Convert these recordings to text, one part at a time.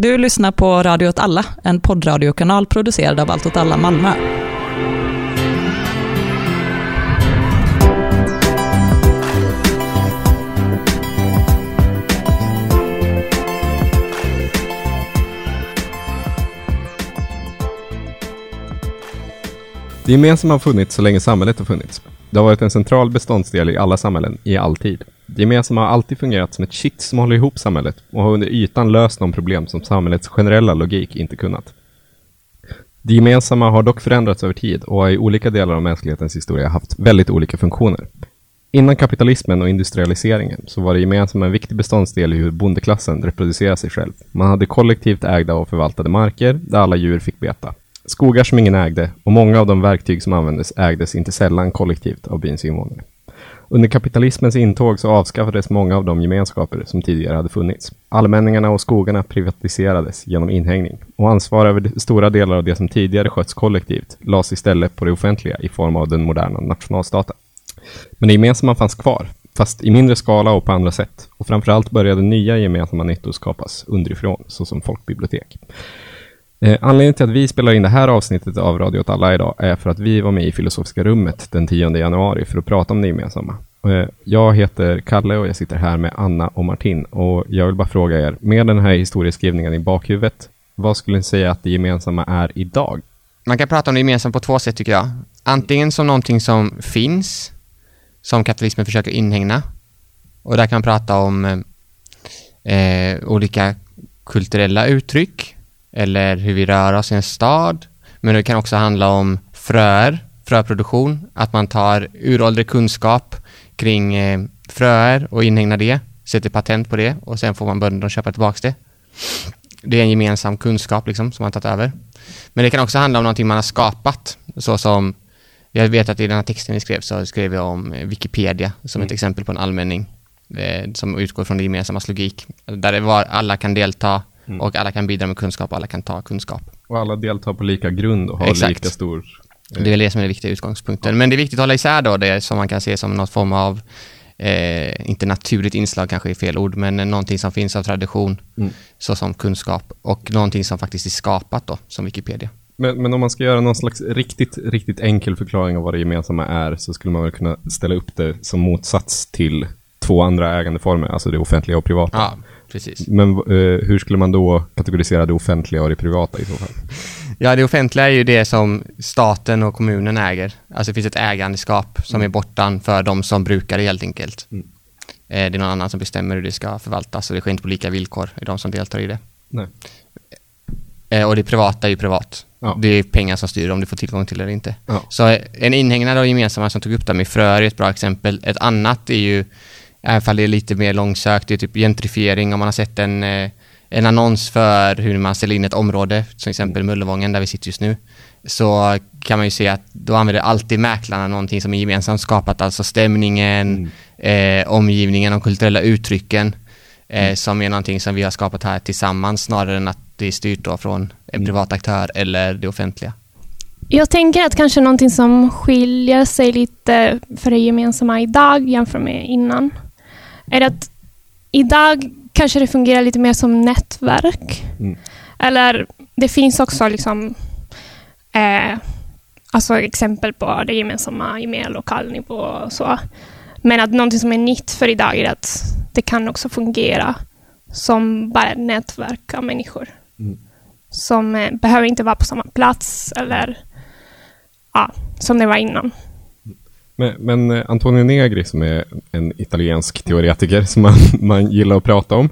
Du lyssnar på Radio åt alla, en poddradiokanal producerad av Allt åt alla Malmö. Det gemensamma har funnits så länge samhället har funnits. Det har varit en central beståndsdel i alla samhällen, i all tid. Det gemensamma har alltid fungerat som ett kitt som håller ihop samhället och har under ytan löst de problem som samhällets generella logik inte kunnat. Det gemensamma har dock förändrats över tid och har i olika delar av mänsklighetens historia haft väldigt olika funktioner. Innan kapitalismen och industrialiseringen så var det gemensamma en viktig beståndsdel i hur bondeklassen reproducerade sig själv. Man hade kollektivt ägda och förvaltade marker där alla djur fick beta. Skogar som ingen ägde och många av de verktyg som användes ägdes inte sällan kollektivt av byns invånare. Under kapitalismens intåg så avskaffades många av de gemenskaper som tidigare hade funnits. Allmänningarna och skogarna privatiserades genom inhängning och ansvar över stora delar av det som tidigare skötts kollektivt lades istället på det offentliga i form av den moderna nationalstaten. Men det gemensamma fanns kvar, fast i mindre skala och på andra sätt. Och framförallt började nya gemensamma nyttor skapas underifrån, såsom folkbibliotek. Eh, anledningen till att vi spelar in det här avsnittet av Radio åt alla idag är för att vi var med i Filosofiska rummet den 10 januari för att prata om det gemensamma. Eh, jag heter Kalle och jag sitter här med Anna och Martin och jag vill bara fråga er, med den här historieskrivningen i bakhuvudet, vad skulle ni säga att det gemensamma är idag? Man kan prata om det gemensamma på två sätt tycker jag. Antingen som någonting som finns, som kapitalismen försöker inhägna. Och där kan man prata om eh, eh olika kulturella uttryck eller hur vi rör oss i en stad. Men det kan också handla om fröer, fröproduktion, att man tar uråldrig kunskap kring eh, fröer och inhägnar det, sätter patent på det och sen får man bönderna att köpa tillbaka det. Det är en gemensam kunskap liksom som man tagit över. Men det kan också handla om någonting man har skapat, så som jag vet att i den här texten vi skrev så skrev jag om Wikipedia som mm. ett exempel på en allmänning eh, som utgår från det gemensamma logik, där det var alla kan delta, Mm. Och alla kan bidra med kunskap och alla kan ta kunskap. Och alla deltar på lika grund och har Exakt. lika stor... Eh... Det är det som är den viktiga utgångspunkten. Ja. Men det är viktigt att hålla isär då det som man kan se som någon form av Eh, inte naturligt inslag kanske är fel ord, men någonting som finns av tradition, mm. såsom kunskap, och någonting som faktiskt är skapat då, som Wikipedia. Men, men, om man ska göra någon slags riktigt, riktigt enkel förklaring av vad det gemensamma är, så skulle man väl kunna ställa upp det som motsats till två andra ägandeformer, alltså det offentliga och privata. Ja, precis. Men eh, hur skulle man då kategorisera det offentliga och det privata i så fall? Ja, det offentliga är ju det som staten och kommunen äger. Alltså det finns ett ägandeskap som är bortan för de som brukar det helt enkelt. Mm. Eh, det är någon annan som bestämmer hur det ska förvaltas och det sker inte på lika villkor i de som deltar i det. Nej. Eh, och det privata är ju privat. Ja. Det är pengar som styr om du får tillgång till det eller inte. Ja. Så eh, en inhägnad av gemensamma som tog upp det med fröer är ett bra exempel. Ett annat är ju Även fall det är lite mer långsökt, det är typ gentrifiering om man har sett en, eh, en annons för hur man ställer in ett område, till exempel Möllevången där vi sitter just nu, så kan man ju se att då använder alltid mäklarna någonting som är gemensamt skapat, alltså stämningen, mm. eh, omgivningen, de kulturella uttrycken, eh, mm. som är någonting som vi har skapat här tillsammans snarare än att det är styrt då från en mm. privat aktör eller det offentliga. Jag tänker att kanske någonting som skiljer sig lite för det gemensamma idag jämfört med innan är att idag kanske det fungerar lite mer som nätverk. Mm. Eller det finns också liksom eh, alltså exempel på det gemensamma i mer lokal nivå och så. Men att någonting som är nytt för idag är att det kan också fungera som bara ett nätverk av människor. Mm. Som eh, behöver inte vara på samma plats eller ja, som det var innan. Men, men eh, Antonio Negri som är en italiensk teoretiker som man, man gillar att prata om.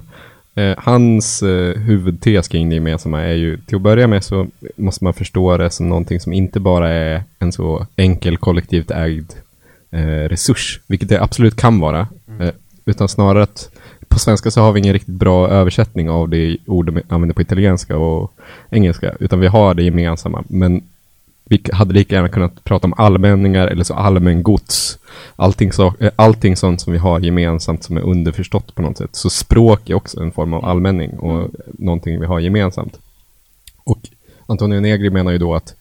Eh, hans eh, huvudtes kring det gemensamma är ju till att börja med så måste man förstå det som någonting som inte bara är en så enkel kollektivt ägd eh, resurs, vilket det absolut kan vara, mm. eh, utan snarare att på svenska så har vi ingen riktigt bra översättning av det ord de använder på italienska och engelska, utan vi har det gemensamma, men vi hade lika gärna kunnat prata om allmänningar eller så allmängods. Allting, så, eh, allting sånt som vi har gemensamt som är underförstått på något sätt. Så språk är också en form av allmänning och mm. någonting vi har gemensamt. Och Antonio Negri menar ju då att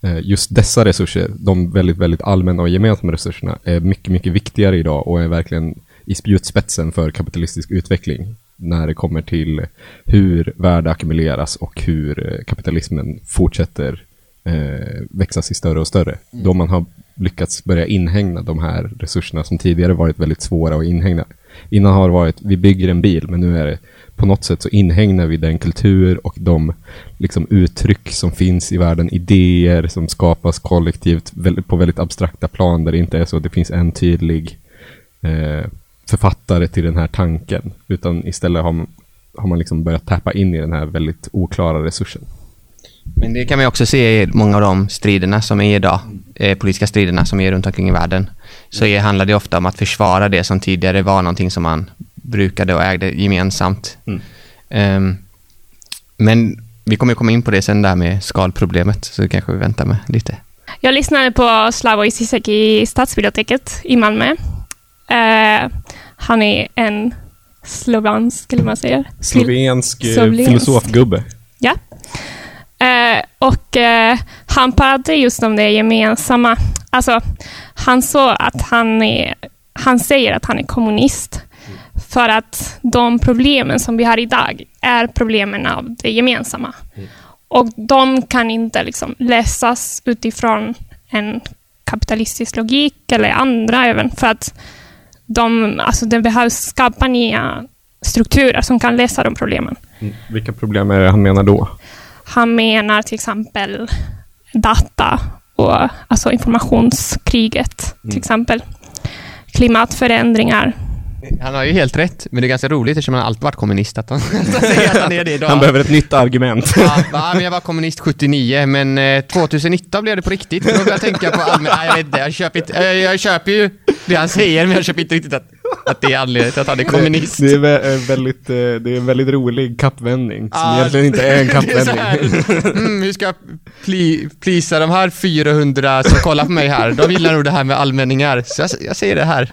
eh, just dessa resurser, de väldigt, väldigt allmänna och gemensamma resurserna, är mycket, mycket viktigare idag och är verkligen i spjutspetsen för kapitalistisk utveckling. när det kommer till hur värde ackumuleras och hur eh, kapitalismen fortsätter eh, växa sig större och större. Mm. Då man har lyckats börja inhägna de här resurserna som tidigare varit väldigt svåra att inhägna. Innan har det varit, vi bygger en bil, men nu är det på något sätt så inhägnar vi den kultur och de liksom, uttryck som finns i världen, idéer som skapas kollektivt på väldigt abstrakta plan där det inte är så att det finns en tydlig eh, författare till den här tanken, utan istället har man, har man liksom börjat tappa in i den här väldigt oklara resursen. Men det kan man också se i många av de striderna som är idag, eh, politiska striderna som är runt omkring i världen. Så är, handlar det ofta om att försvara det som tidigare var någonting som man brukade och ägde gemensamt. Mm. Ehm, men vi kommer komma in på det sen där med skalproblemet, så det kanske vi väntar med lite. Jag lyssnade på Slavoj Zizek i Stadsbiblioteket i Malmö. Eh, han är en slovansk, skulle man säga. Slovensk, eh, Slovensk. filosofgubbe. Ja. Eh, och eh, han pratade just om det gemensamma. Alltså, han sa att han är, han säger att han är kommunist. För att de problemen som vi har idag är problemen av det gemensamma. Och de kan inte liksom läsas utifrån en kapitalistisk logik eller andra även. För att de, alltså det behövs skapa nya strukturer som kan lösa de problemen. Mm. Vilka problem är det han menar då? Han menar till exempel data och alltså informationskriget till exempel. Klimatförändringar. Han har ju helt rätt, men det är ganska roligt eftersom han alltid varit kommunist att han, att han är det idag. Han behöver ett nytt argument. Ja, men jag var kommunist 79, men eh, 2019 blev det på riktigt. Då började jag tänka på allmän... Nej, jag vet inte, jag köper, inte, eh, jag köper ju det han säger, men jag köper inte riktigt att, att det är anledningen till att han är kommunist. Det är vä- eh, väldigt, eh, det är en väldigt rolig kappvändning, som Ja, egentligen inte är en det är kappvändning. här, mm, hur ska jag pli, plisa de här 400 som kollar på mig här? De gillar nog det här med allmänningar, så jag, jag säger det här.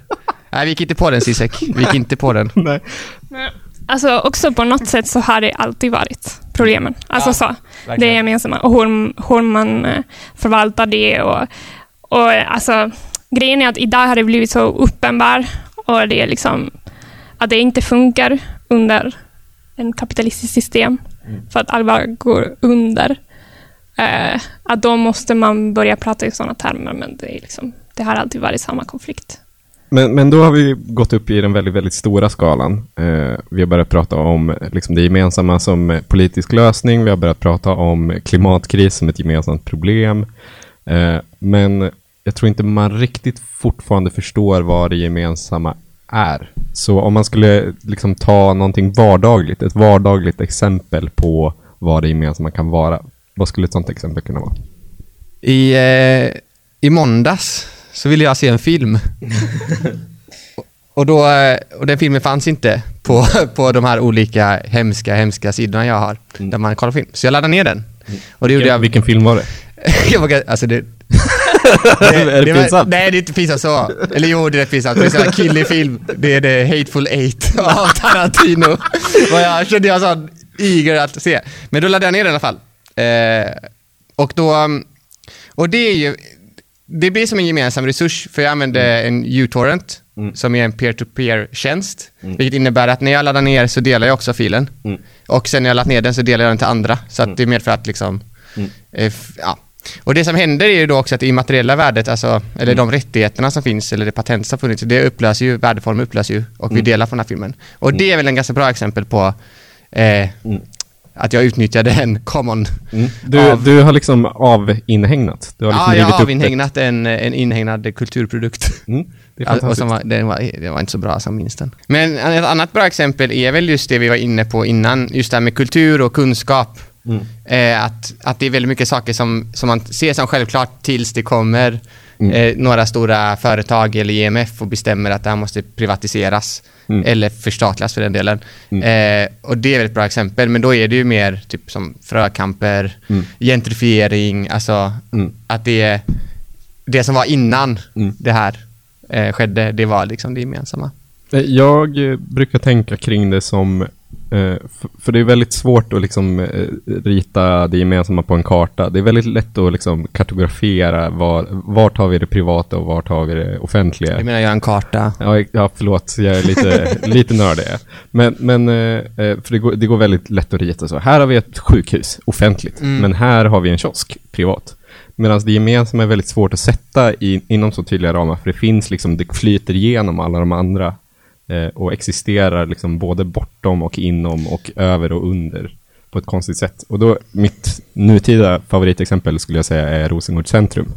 Nej, vi gick inte på den Zizek. Vi gick inte på den. Nej. Alltså också på något sätt så har det alltid varit problemen. Alltså Ja, så. Det verkligen. gemensamma och hur, hur man eh, förvaltar det och, och alltså grejen är att idag har det blivit så uppenbar och det är liksom att det inte funkar under en kapitalistiskt system för att alla går under. Eh, att då måste man börja prata i sådana termer men det, är liksom, det har alltid varit samma konflikt. Men, men då har vi gått upp i den väldigt, väldigt stora skalan. Eh, vi har börjat prata om liksom, det gemensamma som politisk lösning. Vi har börjat prata om klimatkris som ett gemensamt problem. Eh, men jag tror inte man riktigt fortfarande förstår vad det gemensamma är. Så om man skulle liksom ta någonting vardagligt, ett vardagligt exempel på vad det gemensamma kan vara. Vad skulle ett sånt exempel kunna vara? I, eh, I måndags så ville jag se en film. Och- då, eh, och den filmen fanns inte på, på de här olika hemska, hemska sidorna jag har, där man kollar film. Så jag laddade ner den. Och det gjorde Vilken, jag... vilken film var det? jag var, alltså det, är det pinsamt? Nej, det är inte pinsamt så. Eller jo, det är pinsamt. Det är en killig film. Det är The Hateful Eight av Tarantino. Och jag kände jag sån eager att se. Men då laddade jag ner den i alla fall. Eh, och då... um, Och det är ju... Det blir som en gemensam resurs, för jag använder en uTorrent, Mm. som är en peer-to-peer-tjänst. Vilket innebär att när jag laddar ner så delar jag också filen. Mm. Och sen när jag laddat ner den så delar jag den till andra. Så att det medför att liksom... Mm. Eh, ja. Och det som händer är ju då också att det immateriella värdet, alltså, eller de rättigheterna som finns, eller det patent som funnits, det upplöser ju, värdeformen upplöser ju och vi delar från den här filmen. Och det är väl en ganska bra exempel på eh, Mm. att jag utnyttjade en common. Mm. Du, Av- du har liksom avinhägnat. Du har liksom Ja, jag har avinhägnat en, en inhägnad kulturprodukt. Mm. Det är och som var, det, var, det var inte så bra som minns den. Men ett annat bra exempel är väl just det vi var inne på innan, just det här med kultur och kunskap. Mm. Eh, att, att det är väldigt mycket saker som, som man ser som självklart tills det kommer Mm. eh, några stora företag eller IMF och bestämmer att det här måste privatiseras. Mm. Eller förstatligas för den delen. Mm. Eh, och det är väl ett bra exempel, men då är det ju mer typ som frökamper, Mm. gentrifiering, alltså Mm. att det är det som var innan Mm. det här eh, skedde, det var liksom det gemensamma. Eh, Jag brukar tänka kring det som för, för det är väldigt svårt att liksom eh, rita det gemensamma på en karta. Det är väldigt lätt att liksom kartografera var, vart har vi det privata och vart har vi det offentliga. Jag menar, göra en karta. Ja, ja förlåt, jag är lite, lite nördig. Men, men eh, eh, för det går, det går väldigt lätt att rita så. Här har vi ett sjukhus, offentligt, Mm. men här har vi en kiosk, privat. Medan det gemensamma är väldigt svårt att sätta i, inom så tydliga ramar, för det finns liksom, det flyter igenom alla de andra eh, Eh, och existerar liksom både bortom och inom och över och under på ett konstigt sätt. Och då, mitt nutida favoritexempel skulle jag säga är Rosengårds centrum.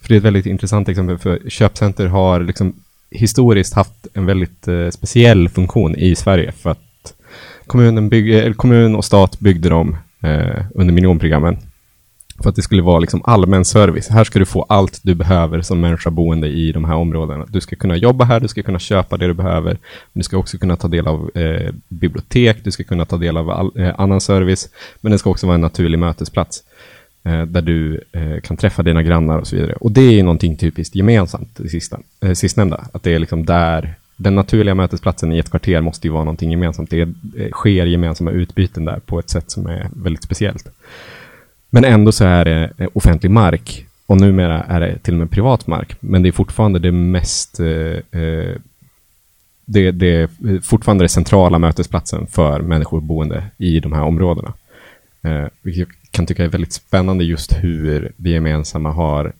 För det är ett väldigt intressant exempel, för köpcenter har liksom historiskt haft en väldigt eh, speciell funktion i Sverige, för att kommunen, bygg, eh, kommun och stat byggde dem eh, under miljonprogrammen. För att det skulle vara liksom allmän service. Här ska du få allt du behöver som människa boende i de här områdena. Du ska kunna jobba här, du ska kunna köpa det du behöver. Du ska också kunna ta del av eh, bibliotek, du ska kunna ta del av all, eh, annan service. Men det ska också vara en naturlig mötesplats. Eh, där du eh, kan träffa dina grannar och så vidare. Och det är ju någonting typiskt gemensamt, det sista, eh, sistnämnda. Att det är liksom där, den naturliga mötesplatsen i ett kvarter måste ju vara någonting gemensamt. Det eh, sker gemensamma utbyten där på ett sätt som är väldigt speciellt. Men ändå så är det eh, offentlig mark och numera är det till och med privat mark. Men det är fortfarande det mest eh, eh det, det är fortfarande den centrala mötesplatsen för människor boende i de här områdena. Eh, vilket jag kan tycka är väldigt spännande just hur det gemensamma har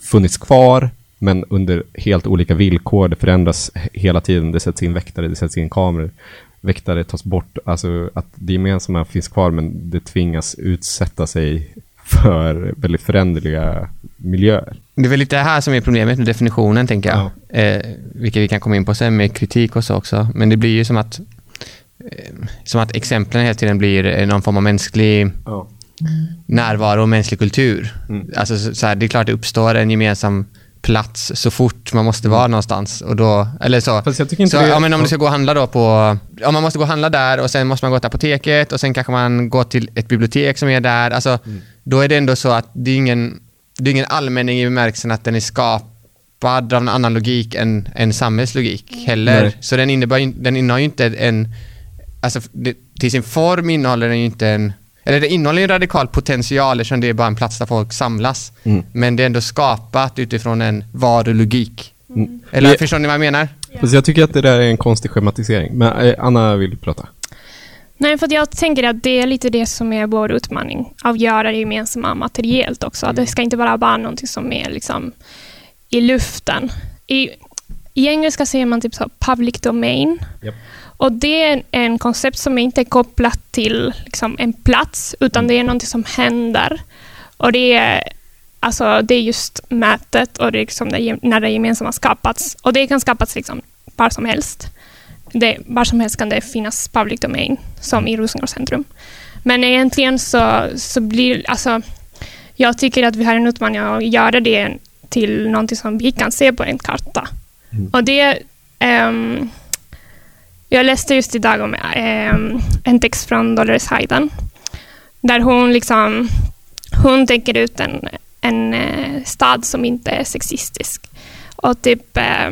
funnits kvar men under helt olika villkor. Det förändras hela tiden. Det sätts in väktare, det sätts in kameror. Väktare tas bort. Alltså att det gemensamma finns kvar men det tvingas utsätta sig för väldigt föränderliga miljöer. Det är väl lite det här som är problemet med definitionen, tänker jag. Eh, vilket vi kan komma in på sen med kritik och så också. Men det blir ju som att eh, som att exemplen hela tiden blir eh, någon form av mänsklig Ja. närvaro och mänsklig kultur. Mm. Alltså, så så här, det är klart det uppstår en gemensam plats så fort man måste vara någonstans. Och då, eller så. Fast jag tycker inte så det... ja, men om du ska gå och handla då på... Om man måste gå och handla där och sen måste man gå till apoteket och sen kanske man går till ett bibliotek som är där. Alltså, Mm. Då är det ändå så att det är ingen, det är ingen allmänning i bemärkelsen att den är skapad av en annan logik än, än samhällslogik heller. Nej. Så den, innebär, ju- den innehåller ju inte en... Alltså, det, till sin form innehåller den ju inte en... Eller det innehåller ju en radikal potential eftersom det är bara en plats där folk samlas. Mm. Men det är ändå skapat utifrån en varulogik. Mm. Eller Men- förstår ni vad jag menar? Fast jag tycker att det där är en konstig schematisering. Men eh, Anna vill prata. Nej, för att jag tänker att det är lite det som är vår utmaning, att göra det gemensamma materiellt också. Att det ska inte vara bara någonting som är liksom i luften. I, i engelska säger man typ så public domain. Japp. Och det är en, koncept som inte är kopplat till liksom, en plats, utan det är någonting som händer. Och det är, alltså, det är just mötet och det är liksom det, när det gemensamma skapats. Och det kan skapas liksom var som helst. Det, var som helst kan det finnas public domain, som i Rosengård centrum. Men egentligen så, så blir, alltså, jag tycker att vi har en utmaning att göra det till någonting som vi kan se på en karta. Mm. Och det, ehm, jag läste just idag om ehm, en text från Dolores Hayden, där hon liksom, hon tänker ut en, en eh, stad som inte är sexistisk. Och typ, eh,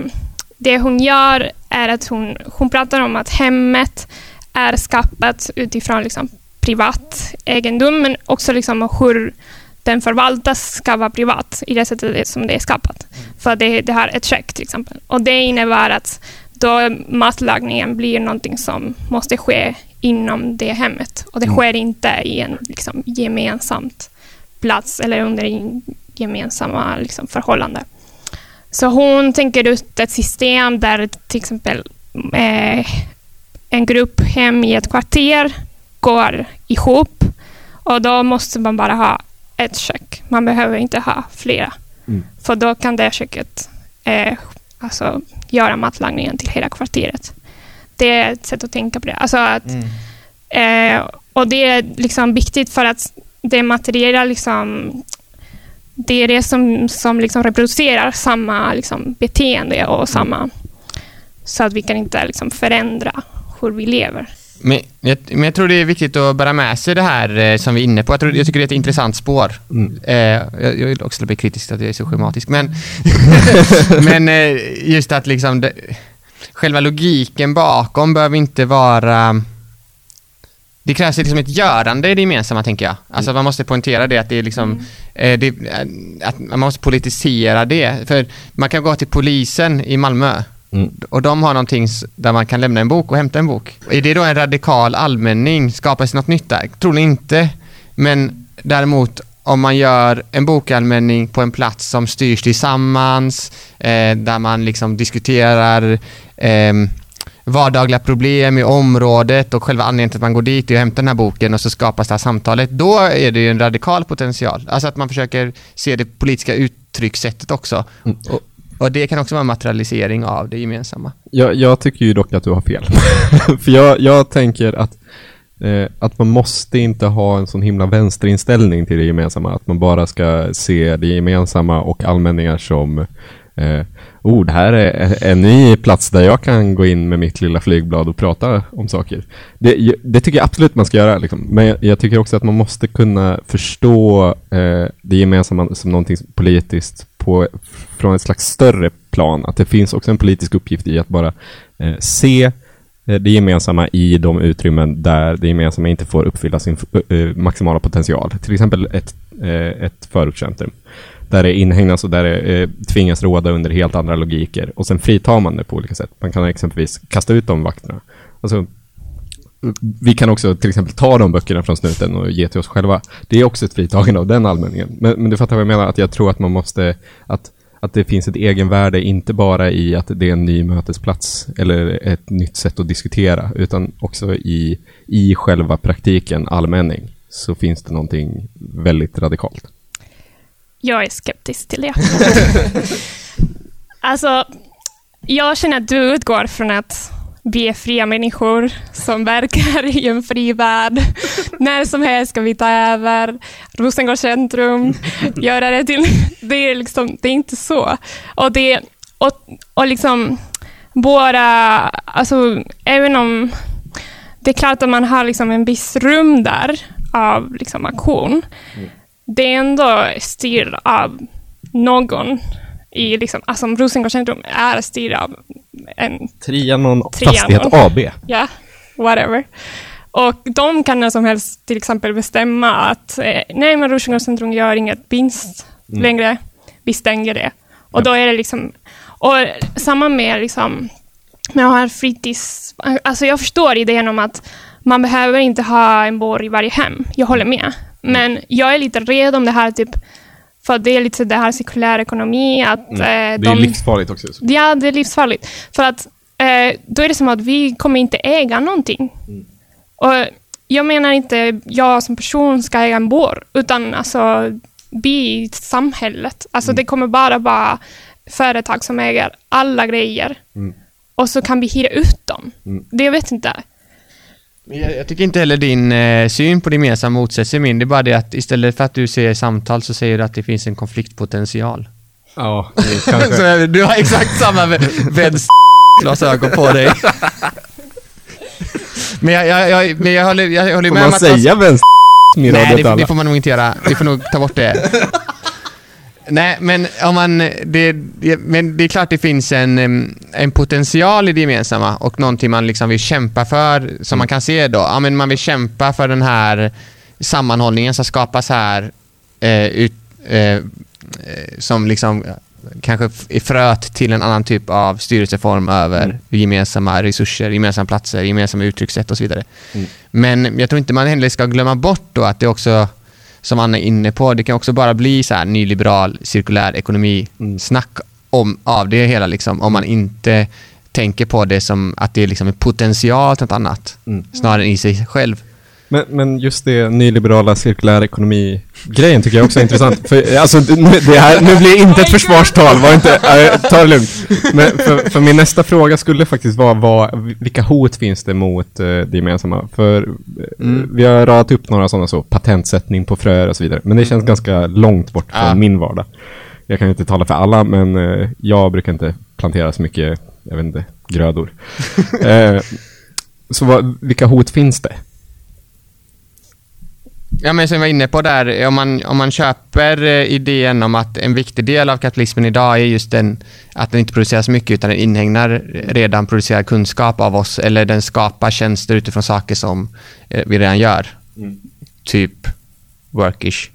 det hon gör är att hon, hon pratar om att hemmet är skapat utifrån liksom privat egendom, men också liksom hur den förvaltas ska vara privat i det sättet som det är skapat. För det, det har ett check till exempel. Och det innebär att då matlagningen blir någonting som måste ske inom det hemmet. Och det Mm. sker inte i en liksom, gemensamt plats eller under en gemensamma liksom, förhållande. Så hon tänker ut ett system där till exempel eh, en grupp hem i ett kvarter går ihop och då måste man bara ha ett kök. Man behöver inte ha flera. Mm. För då kan det köket eh, alltså, göra matlagningen till hela kvarteret. Det är ett sätt att tänka på det. Alltså att, eh, och det är liksom viktigt för att det materiella liksom, det är det som, som liksom reproducerar samma liksom, beteende och samma... Så att vi kan inte liksom, förändra hur vi lever. Men jag, men jag tror det är viktigt att bära med sig det här eh, som vi är inne på. Jag, tror, jag tycker det är ett intressant spår. Mm. Eh, jag, jag vill också bli kritisk till att jag är så schematisk, men, men eh, just att liksom det, själva logiken bakom behöver inte vara det krävs liksom ett görande i det gemensamma, tänker jag. Alltså man måste poängtera det, att det är liksom, eh, det, eh, att man måste politisera det. För man kan gå till polisen i Malmö Mm. och de har någonting där man kan lämna en bok och hämta en bok. Är det då en radikal allmänning? Skapas något nytt där? Troligen inte. Men däremot om man gör en bokallmänning på en plats som styrs tillsammans, eh, där man liksom diskuterar ehm, vardagliga problem i området och själva anledningen till att man går dit är att hämta den här boken och så skapas det här samtalet. Då är det ju en radikal potential. Alltså att man försöker se det politiska uttryckssättet också. Mm. Och, och det kan också vara en materialisering av det gemensamma. Jag, jag tycker ju dock att du har fel. För jag, jag tänker att, eh, att man måste inte ha en sån himla vänsterinställning till det gemensamma. Att man bara ska se det gemensamma och allmänningar som eh, oh, det här är en ny plats där jag kan gå in med mitt lilla flygblad och prata om saker. Det, det tycker jag absolut man ska göra. Liksom. Men jag, jag tycker också att man måste kunna förstå eh, det gemensamma som någonting politiskt på, från ett slags större plan. Att det finns också en politisk uppgift i att bara eh, se eh, det gemensamma i de utrymmen där det gemensamma inte får uppfylla sin eh, maximala potential. Till exempel ett, eh, ett förortscentrum där det inhägnas och där det eh, tvingas råda under helt andra logiker och sen fritar man det på olika sätt. Man kan exempelvis kasta ut de vakterna. Alltså, vi kan också till exempel ta de böckerna från snuten och ge till oss själva. Det är också ett fritagande av den allmänningen. Men, men du fattar vad jag menar, att jag tror att man måste, att, att det finns ett egenvärde, inte bara i att det är en ny mötesplats eller ett nytt sätt att diskutera, utan också i, i själva praktiken, allmänning, så finns det någonting väldigt radikalt. Jag är skeptisk till det. alltså, jag känner att du utgår från att vi är fria människor som verkar i en fri värld. När som helst ska vi ta över Rosengårds centrum, göra det till... Det är, liksom, det är inte så. Och, det, och, och liksom våra... Alltså, även om... Det är klart att man har liksom en viss rum där av liksom aktion. Det är ändå styrt av någon i liksom, alltså Rosengårds centrum är styrt av en Trianon Trianon. Fastighet AB. ja, whatever. Och de kan när som helst till exempel bestämma att eh, nej, men Rosengårds centrum gör inget vinst Mm. längre. Vi stänger det. Och Ja. då är det liksom, och samma med liksom, med en fritids... Alltså jag förstår idén om att man behöver inte ha en borg i varje hem. Jag håller med. Men jag är lite rädd om det här typ, för det är lite det här cirkulär ekonomi, att Mm. eh, Det är livsfarligt också. Ja, det är livsfarligt. För att eh, då är det som att vi kommer inte äga någonting. Och jag menar inte jag som person ska äga en bår, utan alltså vi samhället. Alltså det kommer bara vara företag som äger alla grejer. Mm. Och så kan vi hyra ut dem. Mm. Det jag vet inte. Jag, jag tycker inte heller din eh, syn på det gemensamma motsätter sig min. Det är bara det att istället för att du säger samtal så säger du att det finns en konfliktpotential. Ja, kanske. så du har exakt samma vänsterglasögon på dig. men jag, jag, jag, men jag håller, jag håller Får med man om att... säga vänster Nej, det, det får man nog inte göra. Vi får nog ta bort det. Nej, men om man... Det, det, men det är klart det finns en, en potential i det gemensamma och någonting man liksom vill kämpa för, som man kan se då. Ja, men man vill kämpa för den här sammanhållningen som skapas här, eh, ut, eh, eh, som liksom eh, kanske är fröet till en annan typ av styrelseform över Mm. gemensamma resurser, gemensamma platser, gemensamma uttryckssätt och så vidare. Mm. Men jag tror inte man heller ska glömma bort då att det också, som Anna är inne på, det kan också bara bli så här nyliberal, cirkulär ekonomi, Mm. snack om, av det hela liksom, om man inte tänker på det som att det är liksom en potential till något annat, Mm. snarare än i sig själv. Men, men just det nyliberala cirkulär ekonomi-grejen tycker jag också är intressant. För, alltså, det, här, nu blir det inte ett försvarstal, var inte, äh, ta det lugnt. Men för, för min nästa fråga skulle faktiskt vara vad, vilka hot finns det mot eh, det gemensamma? För eh, Mm. vi har radat upp några sådana så, patentsättning på fröer och så vidare. Men det känns ganska långt bort från Ja. min vardag. Jag kan inte tala för alla, men eh, jag brukar inte plantera så mycket, jag vet inte, grödor. eh, så vad, vilka hot finns det? Ja, men som jag var inne på där, om man, om man köper eh, idén om att en viktig del av kapitalismen idag är just den, att den inte producerar så mycket utan den inhägnar redan producerad kunskap av oss eller den skapar tjänster utifrån saker som eh, vi redan gör. Typ workish.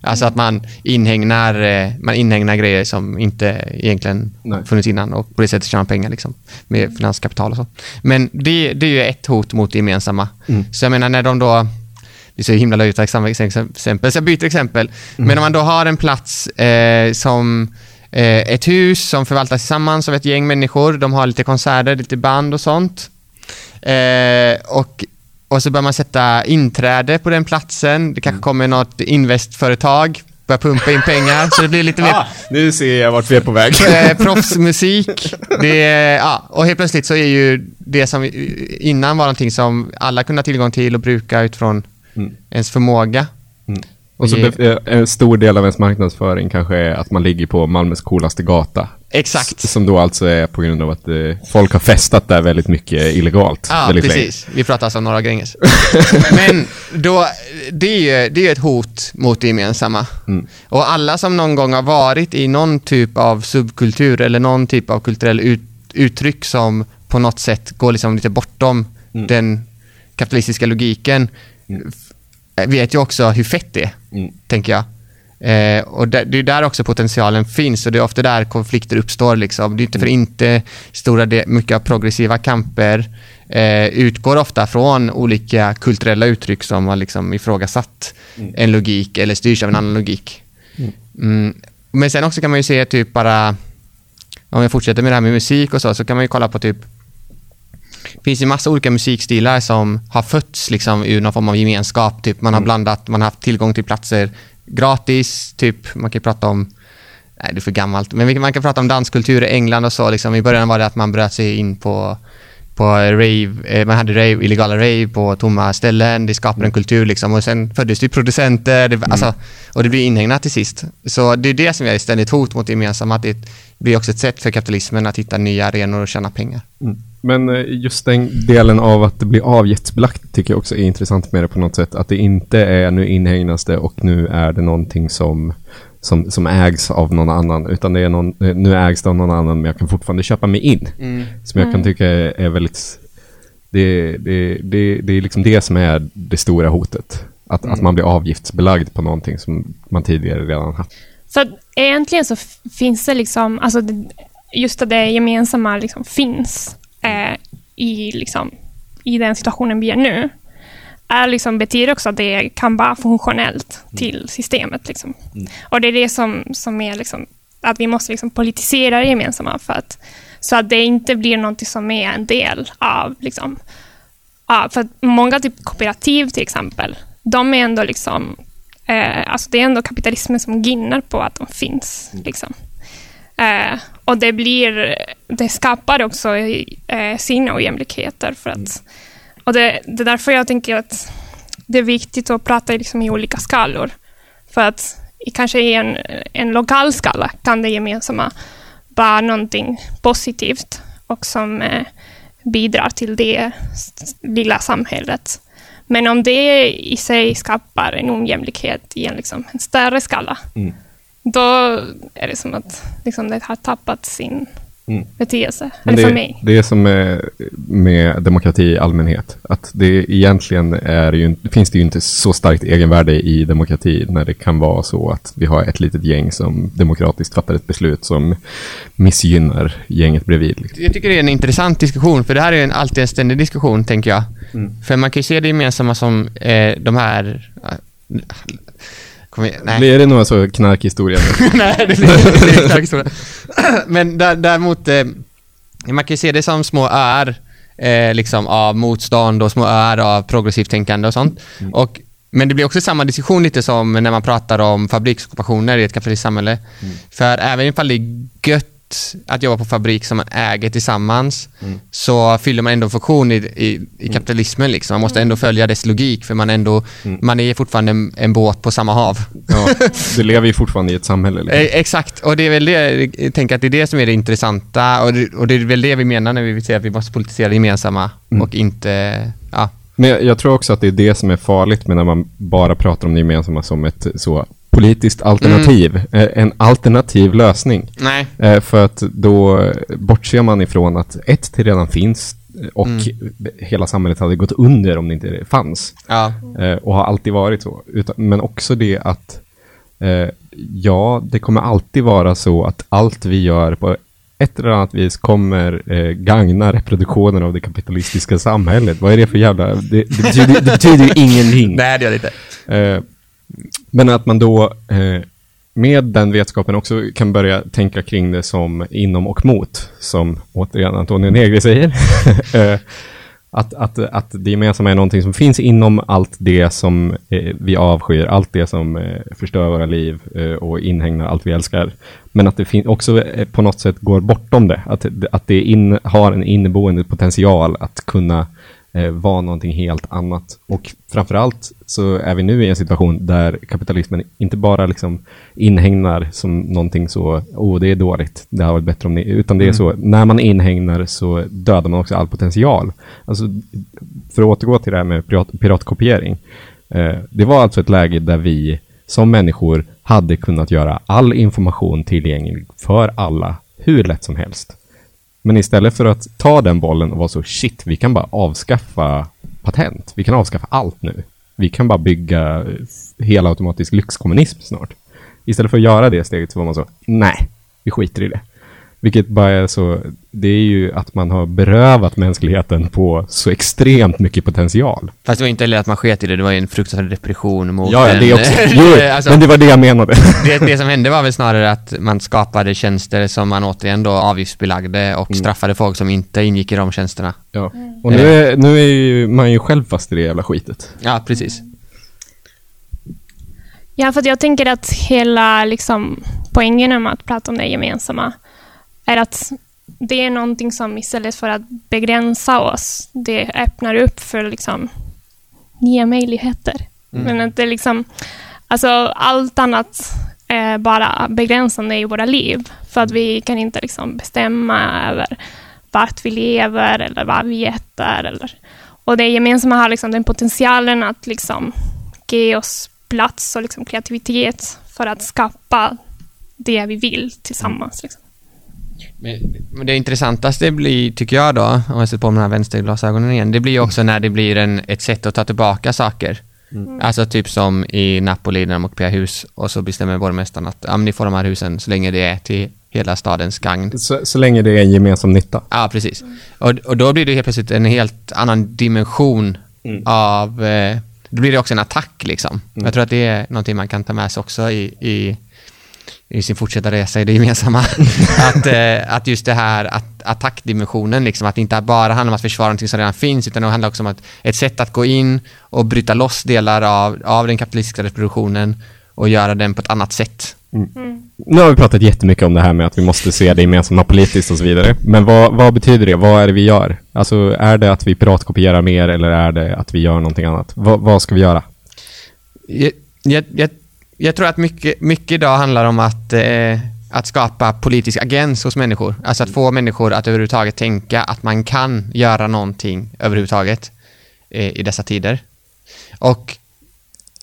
Alltså att man inhägnar, eh, man inhägnar grejer som inte egentligen Nej. funnits innan och på det sättet tjänar pengar liksom, med finanskapital och så. Men det, det är ju ett hot mot det gemensamma. Så jag menar när de då det är så himla löjligt exempel, så jag byter exempel. Men om man då har en plats eh, som eh, ett hus som förvaltas tillsammans av ett gäng människor, de har lite konserter, lite band och sånt. Eh, och, och så börjar man sätta inträde på den platsen, det kanske kommer något investföretag, börjar pumpa in pengar, så det blir lite mer Ah, nu ser jag vart vi är på väg. eh, proffsmusik. Det ja, och helt plötsligt så är ju det som innan var någonting som alla kunde ha tillgång till och bruka utifrån Mm. ens förmåga. Och så ge- eh, en stor del av ens marknadsföring kanske är att man ligger på Malmös coolaste gata. Exakt. S- Som då alltså är på grund av att eh, folk har festat där väldigt mycket illegalt. Ja, väldigt precis. Vi pratar alltså om Norra Gränges. Men då, det är ju det är ett hot mot det gemensamma. Mm. Och alla som någon gång har varit i någon typ av subkultur eller någon typ av kulturell ut, uttryck som på något sätt går liksom lite bortom Mm. den kapitalistiska logiken vet ju också hur fett det är, Mm. tänker jag. Eh, och där, det är där också potentialen finns och det är ofta där konflikter uppstår. Liksom. Det är inte för inte stora del, mycket progressiva kamper eh, utgår ofta från olika kulturella uttryck som har liksom ifrågasatt en logik eller styrs av en annan logik. Mm. Men sen också kan man ju se typ bara, om jag fortsätter med det här med musik och så, så kan man ju kolla på typ det finns ju massa olika musikstilar som har fötts liksom ur någon form av gemenskap. Typ man har blandat, man har haft tillgång till platser gratis. Typ man kan prata om, nej det är för gammalt, men man kan prata om danskultur i England och så. Liksom. I början var det att man bröt sig in på på rave, eh, man hade rave, illegala rave på tomma ställen, det skapade en kultur liksom och sen föddes det producenter, det, alltså, och det blir inhägnat till sist. Så det är det som är ett ständigt hot mot det gemensamma, att det blir också ett sätt för kapitalismen att hitta nya arenor och tjäna pengar. Men eh, just den delen av att det blir avgiftsbelagt tycker jag också är intressant med det på något sätt. Att det inte är nu inhägnas det och nu är det någonting som, som, som ägs av någon annan. Utan det är någon, nu ägs det av någon annan men jag kan fortfarande köpa mig in. Som jag kan tycka är, är väldigt... Det, det, det, det är liksom det som är det stora hotet. Att, att man blir avgiftsbelagd på någonting som man tidigare redan haft. Så egentligen så finns det liksom, alltså det, just att det gemensamma liksom finns eh, i, liksom, i den situationen vi är nu, är liksom, betyder också att det kan vara funktionellt till systemet. Liksom. Och det är det som, som är liksom, att vi måste liksom politisera det gemensamma för att, så att det inte blir något som är en del av liksom, Ja, för att många typ kooperativ till exempel, de är ändå liksom, eh, alltså det är ändå kapitalismen som ginnar på att de finns. Liksom. Eh, och det blir, det skapar också eh, sina ojämlikheter. För att, och det, det är därför jag tänker att det är viktigt att prata liksom i olika skalor. För att kanske i en, en lokal skala kan det gemensamma vara någonting positivt och som eh, bidrar till det lilla samhället. Men om det i sig skapar en ojämlikhet i en, liksom, en större skala, Mm. då är det som att liksom, det har tappat sin Mm. Men Eller för det, mig. det är som med, med demokrati i allmänhet. Att det egentligen är ju, finns det ju inte så starkt egenvärde i demokrati när det kan vara så att vi har ett litet gäng som demokratiskt fattar ett beslut som missgynnar gänget bredvid. Liksom. Jag tycker det är en intressant diskussion, för det här är en, alltid en ständig diskussion, tänker jag. För man kan ju se det gemensamma som eh, de här... Kom igen, nej. Blir det några så knarkhistorier? Nej, det blir det blir en stark historia. Men där, däremot, eh, man kan ju se det som små öar eh, liksom av motstånd och små öar av progressivt tänkande och sånt. Och, men det blir också samma diskussion lite som när man pratar om fabriksockupationer i ett kapitalistiskt samhälle. För även ifall det är gött att jobba på fabrik som man äger tillsammans så fyller man ändå en funktion i, i, i kapitalismen. Liksom. Man måste ändå följa dess logik för man, ändå, man är fortfarande en, en båt på samma hav. Ja, du lever ju fortfarande i ett samhälle. Liksom. Eh, Exakt, och det är väl det, jag tänker att det är det som är det intressanta och det, och det är väl det vi menar när vi säger att vi måste politisera det gemensamma och inte, ja. Men jag, jag tror också att det är det som är farligt med när man bara pratar om det gemensamma som ett så politiskt alternativ. Eh, En alternativ lösning. Nej. Eh, För att då bortser man ifrån att ett, det redan finns eh, och hela samhället hade gått under om det inte fanns. Ja. Och har alltid varit så. Men också det att ja, det kommer alltid vara så att allt vi gör på ett eller annat vis kommer eh, gagna reproduktionen av det kapitalistiska samhället. Vad är det för jävla... Det, det, betyder, det betyder ju ingenting. Nej, det gör det inte. Eh, men att man då eh, med den vetskapen också kan börja tänka kring det som inom och mot, som återigen Antonio Negri säger. Eh, att, att, att det gemensamma är någonting som finns inom allt det som eh, vi avskyr, allt det som eh, förstör våra liv eh, och inhägnar allt vi älskar. Men att det också eh, på något sätt går bortom det, att, att det in, har en inneboende potential att kunna eh, vara någonting helt annat. Och framförallt så är vi nu i en situation där kapitalismen inte bara liksom inhägnar som någonting så, oh det är dåligt, det har varit bättre om ni, utan det är så, när man inhägnar så dödar man också all potential. Alltså, för att återgå till det här med pirat, piratkopiering. Eh, det var alltså ett läge där vi som människor hade kunnat göra all information tillgänglig för alla hur lätt som helst. Men istället för att ta den bollen och vara så shit, vi kan bara avskaffa patent. Vi kan avskaffa allt nu. Vi kan bara bygga eh, helautomatisk lyxkommunism snart. Istället för att göra det steget så var man så, nej, vi skiter i det. Vilket bara är så, det är ju att man har berövat mänskligheten på så extremt mycket potential. Fast det var inte heller att man sket i det, det var ju en fruktansvärd repression mot Ja, ja, en- det också. Jo, alltså, men det var det jag menade. det, det som hände var väl snarare att man skapade tjänster som man återigen då avgiftsbelagde och Mm. straffade folk som inte ingick i de tjänsterna. Ja. Och nu är, nu är ju man ju själv fast i det jävla skitet. Ja, precis. Ja, för att jag tänker att hela liksom, poängen med att prata om det gemensamma är att det är någonting som istället för att begränsa oss, det öppnar upp för liksom, nya möjligheter. Men att det liksom, alltså allt annat är bara begränsande i våra liv. För att vi kan inte liksom bestämma över vart vi lever eller vad vi äter. Eller, och det gemensamma har liksom den potentialen att liksom ge oss plats och liksom kreativitet för att skapa det vi vill tillsammans. Liksom. Men, det intressantaste blir, tycker jag då, om jag sätter på mig de här vänsterglasögonen igen, det blir också när det blir en, ett sätt att ta tillbaka saker. Alltså typ som i Napoli när de ockuperar hus och så bestämmer borgmästaren att ja, men ni får de här husen så länge det är till hela stadens gagn. Så, så länge det är en gemensam nytta. Ja, precis. Och, och då blir det helt plötsligt en helt annan dimension av... Eh, då blir det också en attack liksom. Jag tror att det är någonting man kan ta med sig också i, i, i sin fortsatta resa i det gemensamma. att, eh, att just det här att, attackdimensionen, liksom, att det inte bara handlar om att försvara någonting som redan finns, utan det handlar också om att ett sätt att gå in och bryta loss delar av, av den kapitalistiska reproduktionen och göra den på ett annat sätt. Nu har vi pratat jättemycket om det här med att vi måste se det gemensamma politiskt och så vidare. Men vad, vad betyder det? Vad är det vi gör? Alltså, är det att vi piratkopierar mer eller är det att vi gör någonting annat? Vad, vad ska vi göra? Jag, jag, jag, jag tror att mycket, mycket idag handlar om att, eh, att skapa politisk agens hos människor. Alltså att få människor att överhuvudtaget tänka att man kan göra någonting överhuvudtaget eh, i dessa tider. Och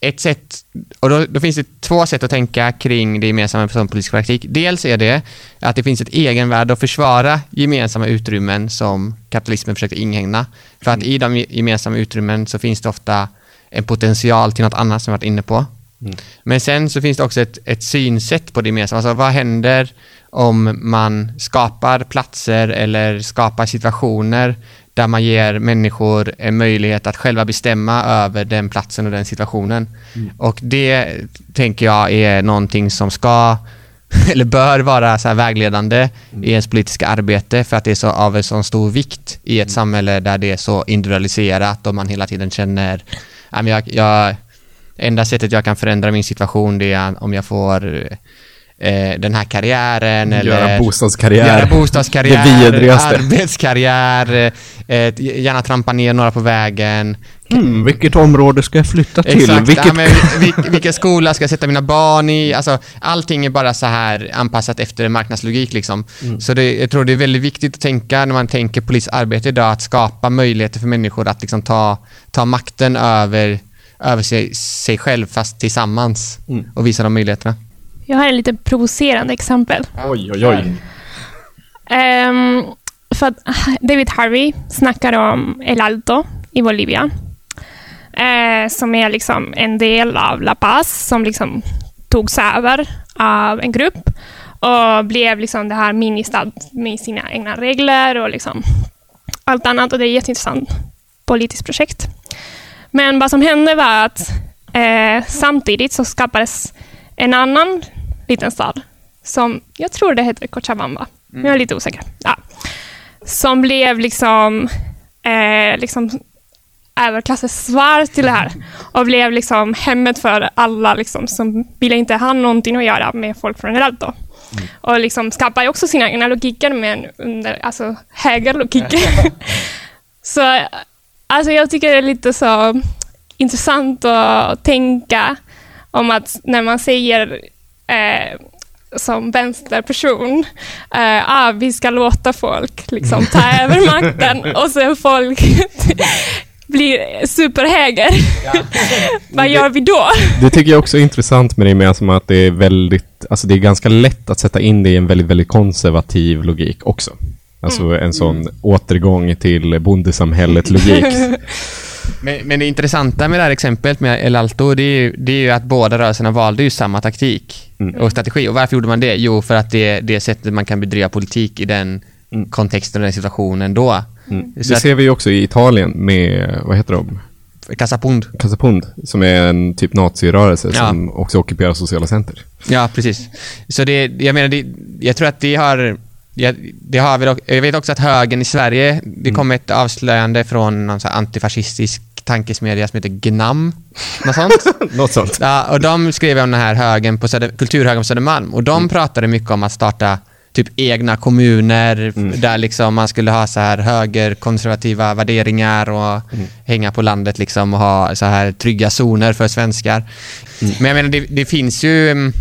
ett sätt, och då, då finns det två sätt att tänka kring det gemensamma som politisk praktik. Dels är det att det finns ett egenvärde att försvara gemensamma utrymmen som kapitalismen försöker inhägna. För att i de gemensamma utrymmen så finns det ofta en potential till något annat som vi varit inne på. Men sen så finns det också ett, ett synsätt på det gemensamma. Alltså vad händer om man skapar platser eller skapar situationer där man ger människor en möjlighet att själva bestämma över den platsen och den situationen. Och det tänker jag är någonting som ska eller bör vara så vägledande i ens politiska arbete för att det är så av en sån stor vikt i ett samhälle där det är så individualiserat och man hela tiden känner "Ja, men jag, jag, enda sättet jag kan förändra min situation det är om jag får eh, den här karriären Göra eller bostadskarriär. göra bostadskarriär, Det vidrigaste. arbetskarriär, eh, gärna trampa ner några på vägen. Mm, vilket område ska jag flytta till? Exakt, vilket... ja, men, vil, vilken skola ska jag sätta mina barn i? Alltså, allting är bara så här anpassat efter marknadslogik liksom. Mm. Så det, jag tror det är väldigt viktigt att tänka när man tänker polisarbete idag, att skapa möjligheter för människor att liksom ta, ta makten över, över sig, sig själv fast tillsammans Mm. och visa de möjligheterna. Jag har ett lite provocerande exempel. Oj, oj, oj. Ehm, för att David Harvey snackar om El Alto i Bolivia. Eh, som är liksom en del av La Paz som liksom togs över av en grupp och blev liksom det här ministad med sina egna regler och liksom allt annat. Och det är ett jätteintressant politiskt projekt. Men vad som hände var att eh, samtidigt så skapades en annan liten stad som jag tror det heter Cochabamba. Men jag är lite osäker. Ja. Som blev liksom, eh, liksom överklassens svar till det här och blev liksom hemmet för alla liksom, som ville inte ha någonting att göra med folk från El Alto. Och liksom skapar ju också sina egna logiker men under alltså, högerlogiker. så alltså, jag tycker det är lite så intressant att tänka om att när man säger eh, som vänsterperson, eh, ah, vi ska låta folk liksom ta över makten och sen folk blir superhöger. Vad gör vi då? Det tycker jag också är intressant med det gemensamma att det är väldigt, alltså det är ganska lätt att sätta in det i en väldigt, väldigt konservativ logik också. Alltså en sån återgång till bondesamhället-logik. Men, men det intressanta med det här exemplet med El Alto, det är, ju, det är ju att båda rörelserna valde ju samma taktik Mm. och strategi. Och varför gjorde man det? Jo, för att det är det sättet man kan bedriva politik i den Mm. kontexten och den situationen då. Mm. Det ser vi ju också i Italien med, vad heter de? Casapund. Casapund, som är en typ nazirörelse Ja. som också ockuperar sociala center. Ja, precis. Så det, jag menar, det, jag tror att det har, ja, det har vi dock, jag vet också att högern i Sverige, Mm. det kom ett avslöjande från någon så antifascistisk tankesmedja som heter GNAM, något sånt. Något sånt. Ja, och de skrev om den här högen på Söder, kulturhögen på Södermalm och de Mm. pratade mycket om att starta typ egna kommuner Mm. där liksom man skulle ha så här högerkonservativa värderingar och Mm. hänga på landet liksom och ha så här trygga zoner för svenskar. Mm. Men jag menar, det, det finns ju mm,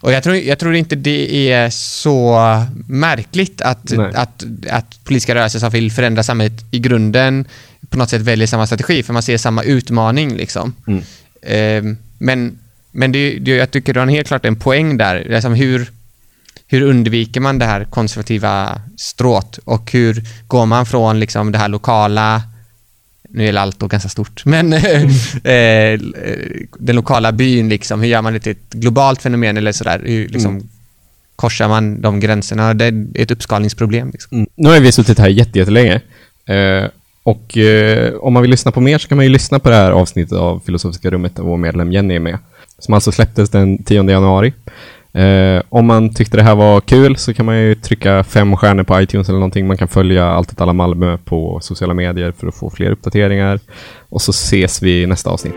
och jag tror, jag tror inte det är så märkligt att, Nej. att, att politiska rörelser som vill förändra samhället i grunden på något sätt väljer samma strategi, för man ser samma utmaning liksom. Mm. Eh, men men det, det, jag tycker du har helt klart en poäng där. Liksom hur, hur undviker man det här konservativa strået och hur går man från liksom det här lokala nu är Alto ganska stort, men eh, den lokala byn liksom, hur gör man det till ett globalt fenomen eller sådär, hur liksom Mm. korsar man de gränserna? Det är ett uppskalningsproblem. Liksom. Mm. Nu har vi suttit här jätte- jättelänge. Eh, och eh, om man vill lyssna på mer så kan man ju lyssna på det här avsnittet av Filosofiska rummet där vår medlem Jenny är med. Som alltså släpptes den 10 januari. Eh, om man tyckte det här var kul så kan man ju trycka fem stjärnor på iTunes eller någonting. Man kan följa Allt åt alla Malmö på sociala medier för att få fler uppdateringar. Och så ses vi i nästa avsnitt.